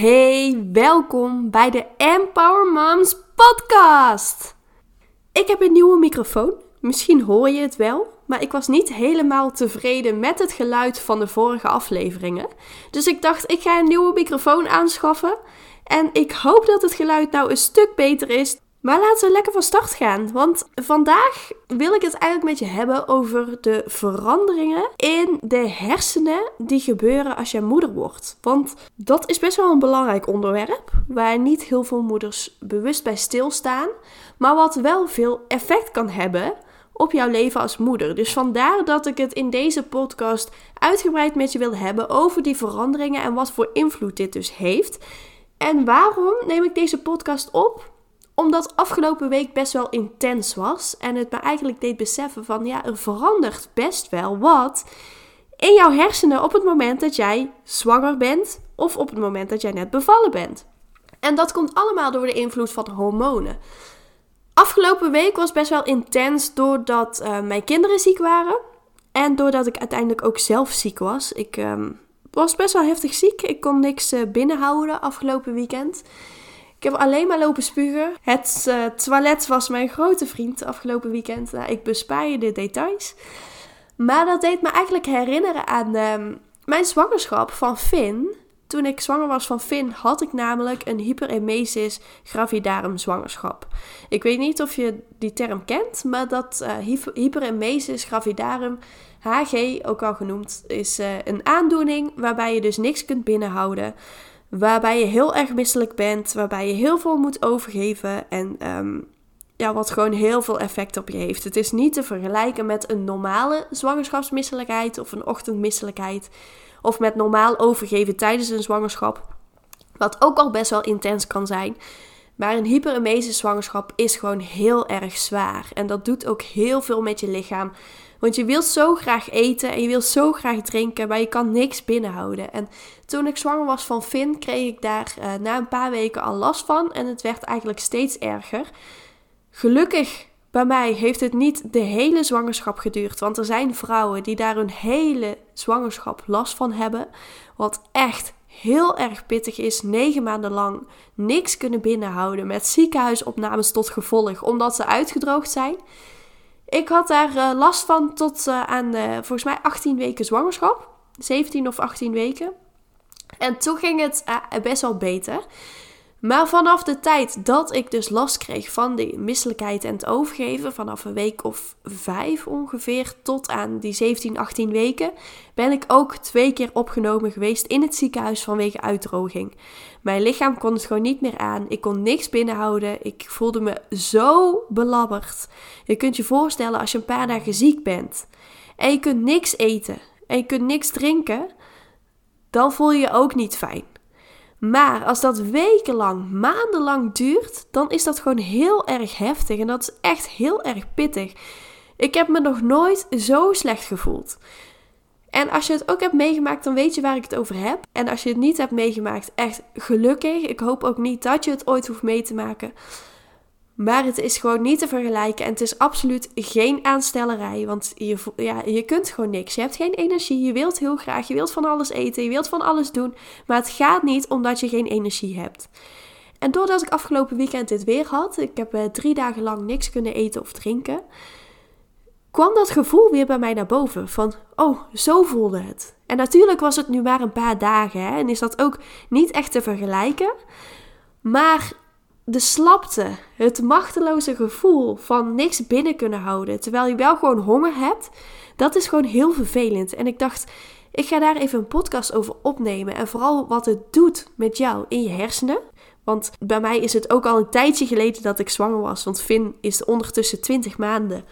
Hey, welkom bij de Empower Moms podcast. Ik heb een nieuwe microfoon. Misschien hoor je het wel, maar ik was niet helemaal tevreden met het geluid van de vorige afleveringen. Dus ik dacht, ik ga een nieuwe microfoon aanschaffen. En ik hoop dat het geluid nou een stuk beter is maar laten we lekker van start gaan. Want vandaag wil ik het eigenlijk met je hebben over de veranderingen in de hersenen die gebeuren als je moeder wordt. Want dat is best wel een belangrijk onderwerp waar niet heel veel moeders bewust bij stilstaan. Maar wat wel veel effect kan hebben op jouw leven als moeder. Dus vandaar dat ik het in deze podcast uitgebreid met je wil hebben over die veranderingen en wat voor invloed dit dus heeft. En waarom neem ik deze podcast op? Omdat afgelopen week best wel intens was. En het me eigenlijk deed beseffen van ja, er verandert best wel wat in jouw hersenen op het moment dat jij zwanger bent. Of op het moment dat jij net bevallen bent. En dat komt allemaal door de invloed van hormonen. Afgelopen week was best wel intens doordat uh, mijn kinderen ziek waren. En doordat ik uiteindelijk ook zelf ziek was. Ik um, was best wel heftig ziek. Ik kon niks uh, binnenhouden afgelopen weekend. Ik heb alleen maar lopen spugen. Het uh, toilet was mijn grote vriend afgelopen weekend. Nou, ik bespaar je de details. Maar dat deed me eigenlijk herinneren aan uh, mijn zwangerschap van Finn. Toen ik zwanger was van Finn had ik namelijk een hyperemesis gravidarum zwangerschap. Ik weet niet of je die term kent, maar dat uh, hyperemesis gravidarum, HG ook al genoemd, is uh, een aandoening waarbij je dus niks kunt binnenhouden waarbij je heel erg misselijk bent, waarbij je heel veel moet overgeven en um, ja, wat gewoon heel veel effect op je heeft. Het is niet te vergelijken met een normale zwangerschapsmisselijkheid of een ochtendmisselijkheid of met normaal overgeven tijdens een zwangerschap, wat ook al best wel intens kan zijn. Maar een hyperemesis zwangerschap is gewoon heel erg zwaar en dat doet ook heel veel met je lichaam. Want je wilt zo graag eten en je wilt zo graag drinken, maar je kan niks binnenhouden. En toen ik zwanger was van Finn, kreeg ik daar uh, na een paar weken al last van. En het werd eigenlijk steeds erger. Gelukkig bij mij heeft het niet de hele zwangerschap geduurd. Want er zijn vrouwen die daar een hele zwangerschap last van hebben. Wat echt heel erg pittig is. Negen maanden lang niks kunnen binnenhouden. Met ziekenhuisopnames tot gevolg. Omdat ze uitgedroogd zijn. Ik had daar uh, last van tot uh, aan uh, volgens mij 18 weken zwangerschap. 17 of 18 weken. En toen ging het best wel beter. Maar vanaf de tijd dat ik dus last kreeg van die misselijkheid en het overgeven, vanaf een week of vijf ongeveer tot aan die 17, 18 weken, ben ik ook twee keer opgenomen geweest in het ziekenhuis vanwege uitdroging. Mijn lichaam kon het gewoon niet meer aan. Ik kon niks binnenhouden. Ik voelde me zo belabberd. Je kunt je voorstellen als je een paar dagen ziek bent en je kunt niks eten en je kunt niks drinken, dan voel je je ook niet fijn. Maar als dat wekenlang, maandenlang duurt, dan is dat gewoon heel erg heftig en dat is echt heel erg pittig. Ik heb me nog nooit zo slecht gevoeld. En als je het ook hebt meegemaakt, dan weet je waar ik het over heb. En als je het niet hebt meegemaakt, echt gelukkig. Ik hoop ook niet dat je het ooit hoeft mee te maken. Maar het is gewoon niet te vergelijken. En het is absoluut geen aanstellerij. Want je, ja, je kunt gewoon niks. Je hebt geen energie. Je wilt heel graag. Je wilt van alles eten. Je wilt van alles doen. Maar het gaat niet omdat je geen energie hebt. En doordat ik afgelopen weekend dit weer had. Ik heb uh, drie dagen lang niks kunnen eten of drinken. Kwam dat gevoel weer bij mij naar boven. Van, oh, zo voelde het. En natuurlijk was het nu maar een paar dagen. Hè, en is dat ook niet echt te vergelijken. Maar de slapte, het machteloze gevoel van niks binnen kunnen houden, terwijl je wel gewoon honger hebt, dat is gewoon heel vervelend. En ik dacht, ik ga daar even een podcast over opnemen en vooral wat het doet met jou in je hersenen. Want bij mij is het ook al een tijdje geleden dat ik zwanger was, want Finn is ondertussen 20 maanden.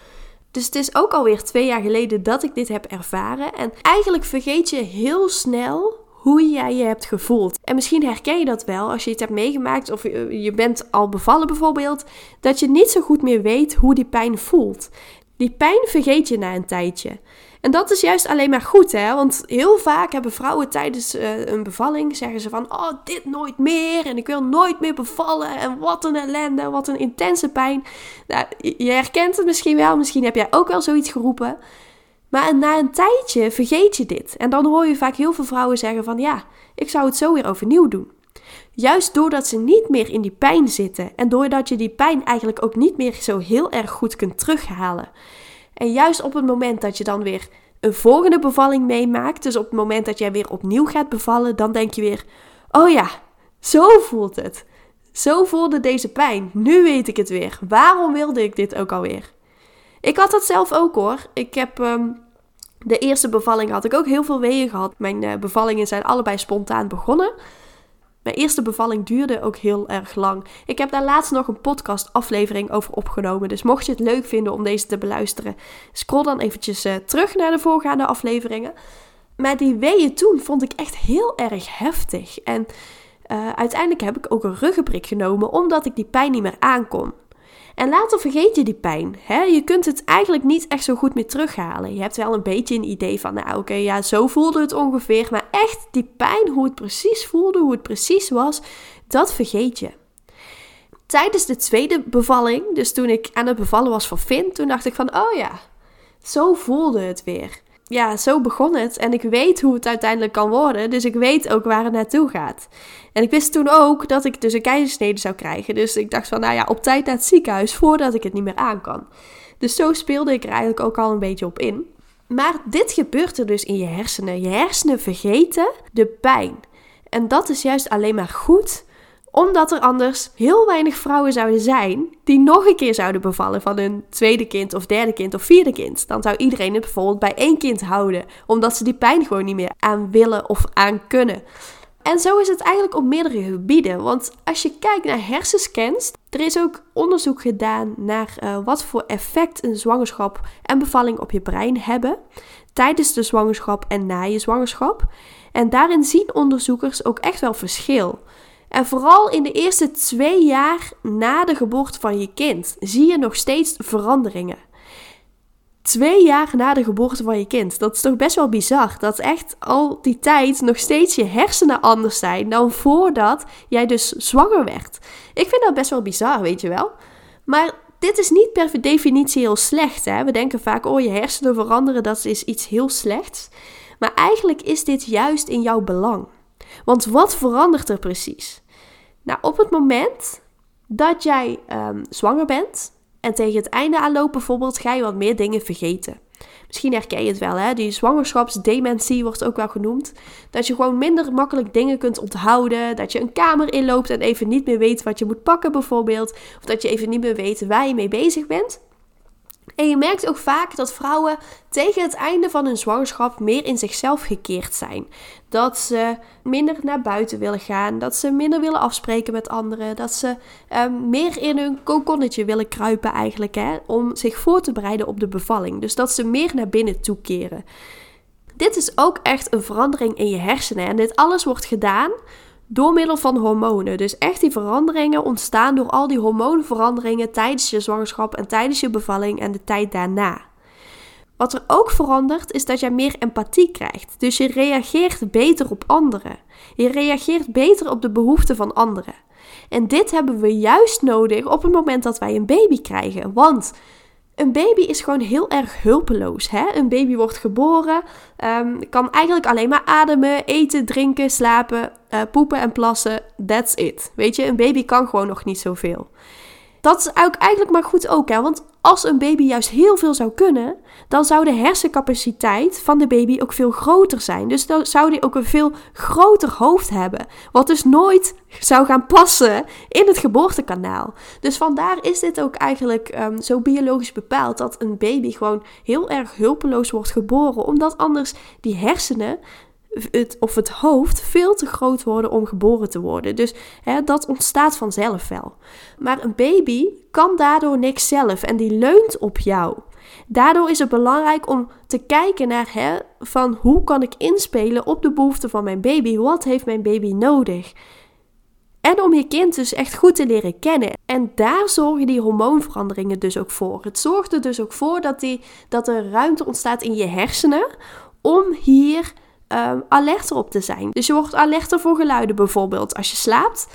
Dus het is ook alweer twee jaar geleden dat ik dit heb ervaren. En eigenlijk vergeet je heel snel hoe jij je hebt gevoeld. En misschien herken je dat wel als je het hebt meegemaakt of je bent al bevallen bijvoorbeeld, dat je niet zo goed meer weet hoe die pijn voelt. Die pijn vergeet je na een tijdje. En dat is juist alleen maar goed, hè? Want heel vaak hebben vrouwen tijdens uh, een bevalling zeggen ze van, oh, dit nooit meer en ik wil nooit meer bevallen en wat een ellende, wat een intense pijn. Nou, je herkent het misschien wel, misschien heb jij ook wel zoiets geroepen. Maar na een tijdje vergeet je dit. En dan hoor je vaak heel veel vrouwen zeggen van ja, ik zou het zo weer overnieuw doen. Juist doordat ze niet meer in die pijn zitten en doordat je die pijn eigenlijk ook niet meer zo heel erg goed kunt terughalen. En juist op het moment dat je dan weer een volgende bevalling meemaakt, dus op het moment dat jij weer opnieuw gaat bevallen, dan denk je weer: oh ja, zo voelt het. Zo voelde deze pijn. Nu weet ik het weer. Waarom wilde ik dit ook alweer? Ik had dat zelf ook hoor. Ik heb ehm, de eerste bevalling had ik ook heel veel weeën gehad. Mijn uh, bevallingen zijn allebei spontaan begonnen. Mijn eerste bevalling duurde ook heel erg lang. Ik heb daar laatst nog een podcast aflevering over opgenomen. Dus mocht je het leuk vinden om deze te beluisteren, scroll dan eventjes uh, terug naar de voorgaande afleveringen. Maar die weeën toen vond ik echt heel erg heftig. En uh, uiteindelijk heb ik ook een ruggenprik genomen omdat ik die pijn niet meer aankon. En later vergeet je die pijn. Hè? Je kunt het eigenlijk niet echt zo goed meer terughalen. Je hebt wel een beetje een idee van, nou oké, ja, zo voelde het ongeveer. Maar echt die pijn, hoe het precies voelde, hoe het precies was, dat vergeet je. Tijdens de tweede bevalling, dus toen ik aan het bevallen was voor Finn, toen dacht ik van, oh ja, zo voelde het weer ja, zo begon het. En ik weet hoe het uiteindelijk kan worden. Dus ik weet ook waar het naartoe gaat. En ik wist toen ook dat ik dus een keizersnede zou krijgen. Dus ik dacht van, nou ja, op tijd naar het ziekenhuis voordat ik het niet meer aan kan. Dus zo speelde ik er eigenlijk ook al een beetje op in. Maar dit gebeurt er dus in je hersenen. Je hersenen vergeten de pijn. En dat is juist alleen maar goed omdat er anders heel weinig vrouwen zouden zijn die nog een keer zouden bevallen van hun tweede kind of derde kind of vierde kind. Dan zou iedereen het bijvoorbeeld bij één kind houden, omdat ze die pijn gewoon niet meer aan willen of aan kunnen. En zo is het eigenlijk op meerdere gebieden. Want als je kijkt naar hersenscans, er is ook onderzoek gedaan naar uh, wat voor effect een zwangerschap en bevalling op je brein hebben tijdens de zwangerschap en na je zwangerschap. En daarin zien onderzoekers ook echt wel verschil. En vooral in de eerste twee jaar na de geboorte van je kind zie je nog steeds veranderingen. Twee jaar na de geboorte van je kind. Dat is toch best wel bizar. Dat echt al die tijd nog steeds je hersenen anders zijn dan voordat jij dus zwanger werd. Ik vind dat best wel bizar, weet je wel. Maar dit is niet per definitie heel slecht. Hè? We denken vaak, oh je hersenen veranderen, dat is iets heel slechts. Maar eigenlijk is dit juist in jouw belang. Want wat verandert er precies? Nou, op het moment dat jij um, zwanger bent en tegen het einde aanloopt bijvoorbeeld, ga je wat meer dingen vergeten. Misschien herken je het wel, hè? Die zwangerschapsdementie wordt ook wel genoemd. Dat je gewoon minder makkelijk dingen kunt onthouden. Dat je een kamer inloopt en even niet meer weet wat je moet pakken, bijvoorbeeld. Of dat je even niet meer weet waar je mee bezig bent. En je merkt ook vaak dat vrouwen tegen het einde van hun zwangerschap meer in zichzelf gekeerd zijn. Dat ze minder naar buiten willen gaan, dat ze minder willen afspreken met anderen, dat ze um, meer in hun kokonnetje willen kruipen eigenlijk, hè, om zich voor te bereiden op de bevalling. Dus dat ze meer naar binnen toekeren. Dit is ook echt een verandering in je hersenen en dit alles wordt gedaan door middel van hormonen. Dus echt die veranderingen ontstaan door al die hormoonveranderingen tijdens je zwangerschap en tijdens je bevalling en de tijd daarna. Wat er ook verandert is dat jij meer empathie krijgt. Dus je reageert beter op anderen. Je reageert beter op de behoeften van anderen. En dit hebben we juist nodig op het moment dat wij een baby krijgen. Want een baby is gewoon heel erg hulpeloos. Hè? Een baby wordt geboren, um, kan eigenlijk alleen maar ademen, eten, drinken, slapen, uh, poepen en plassen. That's it. Weet je, een baby kan gewoon nog niet zoveel. Dat is eigenlijk maar goed ook, hè? want als een baby juist heel veel zou kunnen, dan zou de hersencapaciteit van de baby ook veel groter zijn. Dus dan zou die ook een veel groter hoofd hebben, wat dus nooit zou gaan passen in het geboortekanaal. Dus vandaar is dit ook eigenlijk um, zo biologisch bepaald dat een baby gewoon heel erg hulpeloos wordt geboren, omdat anders die hersenen het, of het hoofd veel te groot worden om geboren te worden. Dus hè, dat ontstaat vanzelf wel. Maar een baby kan daardoor niks zelf en die leunt op jou. Daardoor is het belangrijk om te kijken naar hè, van hoe kan ik inspelen op de behoeften van mijn baby? Wat heeft mijn baby nodig? En om je kind dus echt goed te leren kennen. En daar zorgen die hormoonveranderingen dus ook voor. Het zorgt er dus ook voor dat, die, dat er ruimte ontstaat in je hersenen om hier um, alerter op te zijn. Dus je wordt alerter voor geluiden bijvoorbeeld als je slaapt.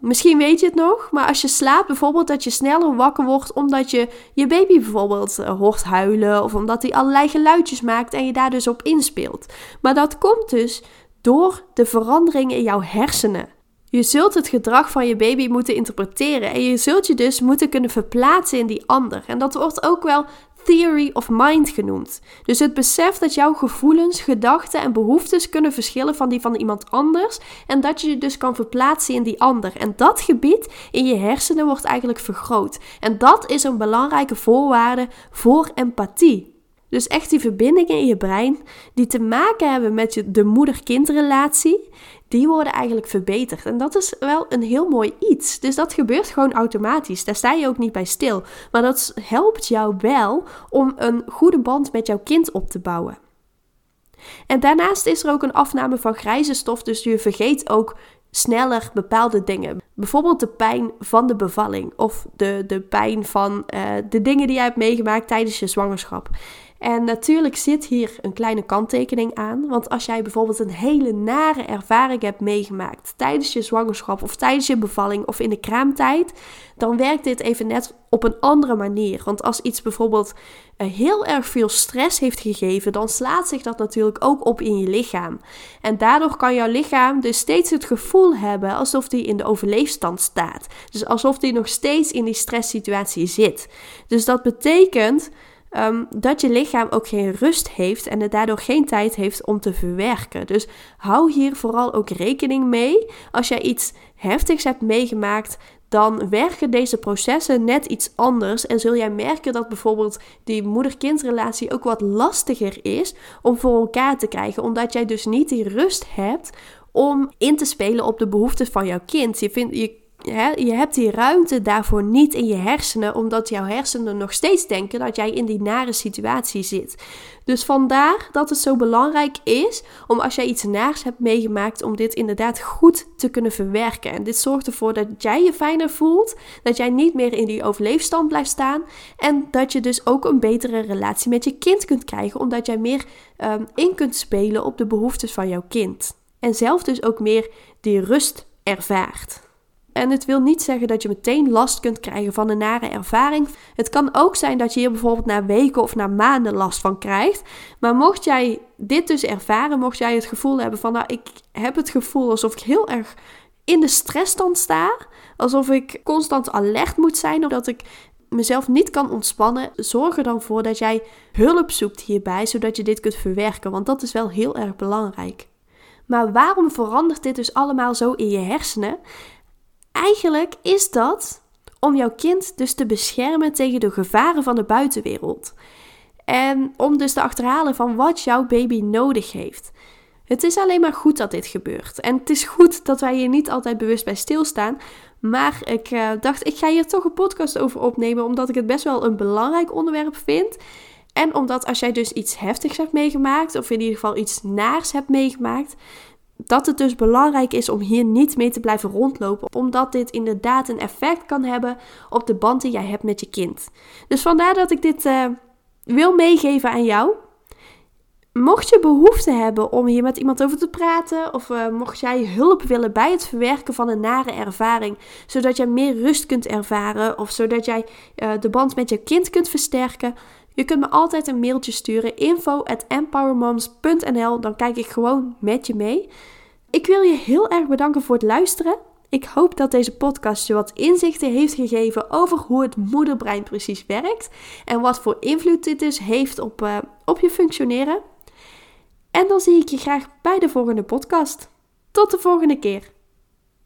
Misschien weet je het nog, maar als je slaapt bijvoorbeeld dat je sneller wakker wordt omdat je je baby bijvoorbeeld uh, hoort huilen of omdat hij allerlei geluidjes maakt en je daar dus op inspeelt. Maar dat komt dus door de verandering in jouw hersenen. Je zult het gedrag van je baby moeten interpreteren en je zult je dus moeten kunnen verplaatsen in die ander. En dat wordt ook wel theory of mind genoemd. Dus het besef dat jouw gevoelens, gedachten en behoeftes kunnen verschillen van die van iemand anders en dat je je dus kan verplaatsen in die ander. En dat gebied in je hersenen wordt eigenlijk vergroot. En dat is een belangrijke voorwaarde voor empathie. Dus echt die verbindingen in je brein die te maken hebben met je, de moeder-kindrelatie, die worden eigenlijk verbeterd. En dat is wel een heel mooi iets. Dus dat gebeurt gewoon automatisch. Daar sta je ook niet bij stil. Maar dat helpt jou wel om een goede band met jouw kind op te bouwen. En daarnaast is er ook een afname van grijze stof, dus je vergeet ook sneller bepaalde dingen. Bijvoorbeeld de pijn van de bevalling of de, de pijn van uh, de dingen die jij hebt meegemaakt tijdens je zwangerschap. En natuurlijk zit hier een kleine kanttekening aan. Want als jij bijvoorbeeld een hele nare ervaring hebt meegemaakt tijdens je zwangerschap of tijdens je bevalling of in de kraamtijd, dan werkt dit even net op een andere manier. Want als iets bijvoorbeeld uh, heel erg veel stress heeft gegeven, dan slaat zich dat natuurlijk ook op in je lichaam. En daardoor kan jouw lichaam dus steeds het gevoel hebben alsof die in de overleefstand staat. Dus alsof die nog steeds in die stresssituatie zit. Dus dat betekent Ehm, dat je lichaam ook geen rust heeft en het daardoor geen tijd heeft om te verwerken. Dus hou hier vooral ook rekening mee. Als jij iets heftigs hebt meegemaakt, dan werken deze processen net iets anders. En zul jij merken dat bijvoorbeeld die moeder-kindrelatie ook wat lastiger is om voor elkaar te krijgen. Omdat jij dus niet die rust hebt om in te spelen op de behoeften van jouw kind. Je, vindt, je je hebt die ruimte daarvoor niet in je hersenen, omdat jouw hersenen nog steeds denken dat jij in die nare situatie zit. Dus vandaar dat het zo belangrijk is om als jij iets naars hebt meegemaakt, om dit inderdaad goed te kunnen verwerken. En dit zorgt ervoor dat jij je fijner voelt, dat jij niet meer in die overleefstand blijft staan en dat je dus ook een betere relatie met je kind kunt krijgen, omdat jij meer um, in kunt spelen op de behoeftes van jouw kind. En zelf dus ook meer die rust ervaart. En het wil niet zeggen dat je meteen last kunt krijgen van een nare ervaring. Het kan ook zijn dat je hier bijvoorbeeld na weken of na maanden last van krijgt. Maar mocht jij dit dus ervaren, mocht jij het gevoel hebben van, nou, ik heb het gevoel alsof ik heel erg in de stressstand sta, alsof ik constant alert moet zijn, of dat ik mezelf niet kan ontspannen, zorg er dan voor dat jij hulp zoekt hierbij, zodat je dit kunt verwerken, want dat is wel heel erg belangrijk. Maar waarom verandert dit dus allemaal zo in je hersenen? Eigenlijk is dat om jouw kind dus te beschermen tegen de gevaren van de buitenwereld. En om dus te achterhalen van wat jouw baby nodig heeft. Het is alleen maar goed dat dit gebeurt. En het is goed dat wij hier niet altijd bewust bij stilstaan. Maar ik uh, dacht, ik ga hier toch een podcast over opnemen, omdat ik het best wel een belangrijk onderwerp vind. En omdat als jij dus iets heftigs hebt meegemaakt, of in ieder geval iets naars hebt meegemaakt, dat het dus belangrijk is om hier niet mee te blijven rondlopen, omdat dit inderdaad een effect kan hebben op de band die jij hebt met je kind. Dus vandaar dat ik dit uh, wil meegeven aan jou. Mocht je behoefte hebben om hier met iemand over te praten, of uh, mocht jij hulp willen bij het verwerken van een nare ervaring, zodat jij meer rust kunt ervaren, of zodat jij uh, de band met je kind kunt versterken, je kunt me altijd een mailtje sturen info at empowermoms.nl. Dan kijk ik gewoon met je mee. Ik wil je heel erg bedanken voor het luisteren. Ik hoop dat deze podcast je wat inzichten heeft gegeven over hoe het moederbrein precies werkt en wat voor invloed dit dus heeft op, uh, op je functioneren. En dan zie ik je graag bij de volgende podcast. Tot de volgende keer.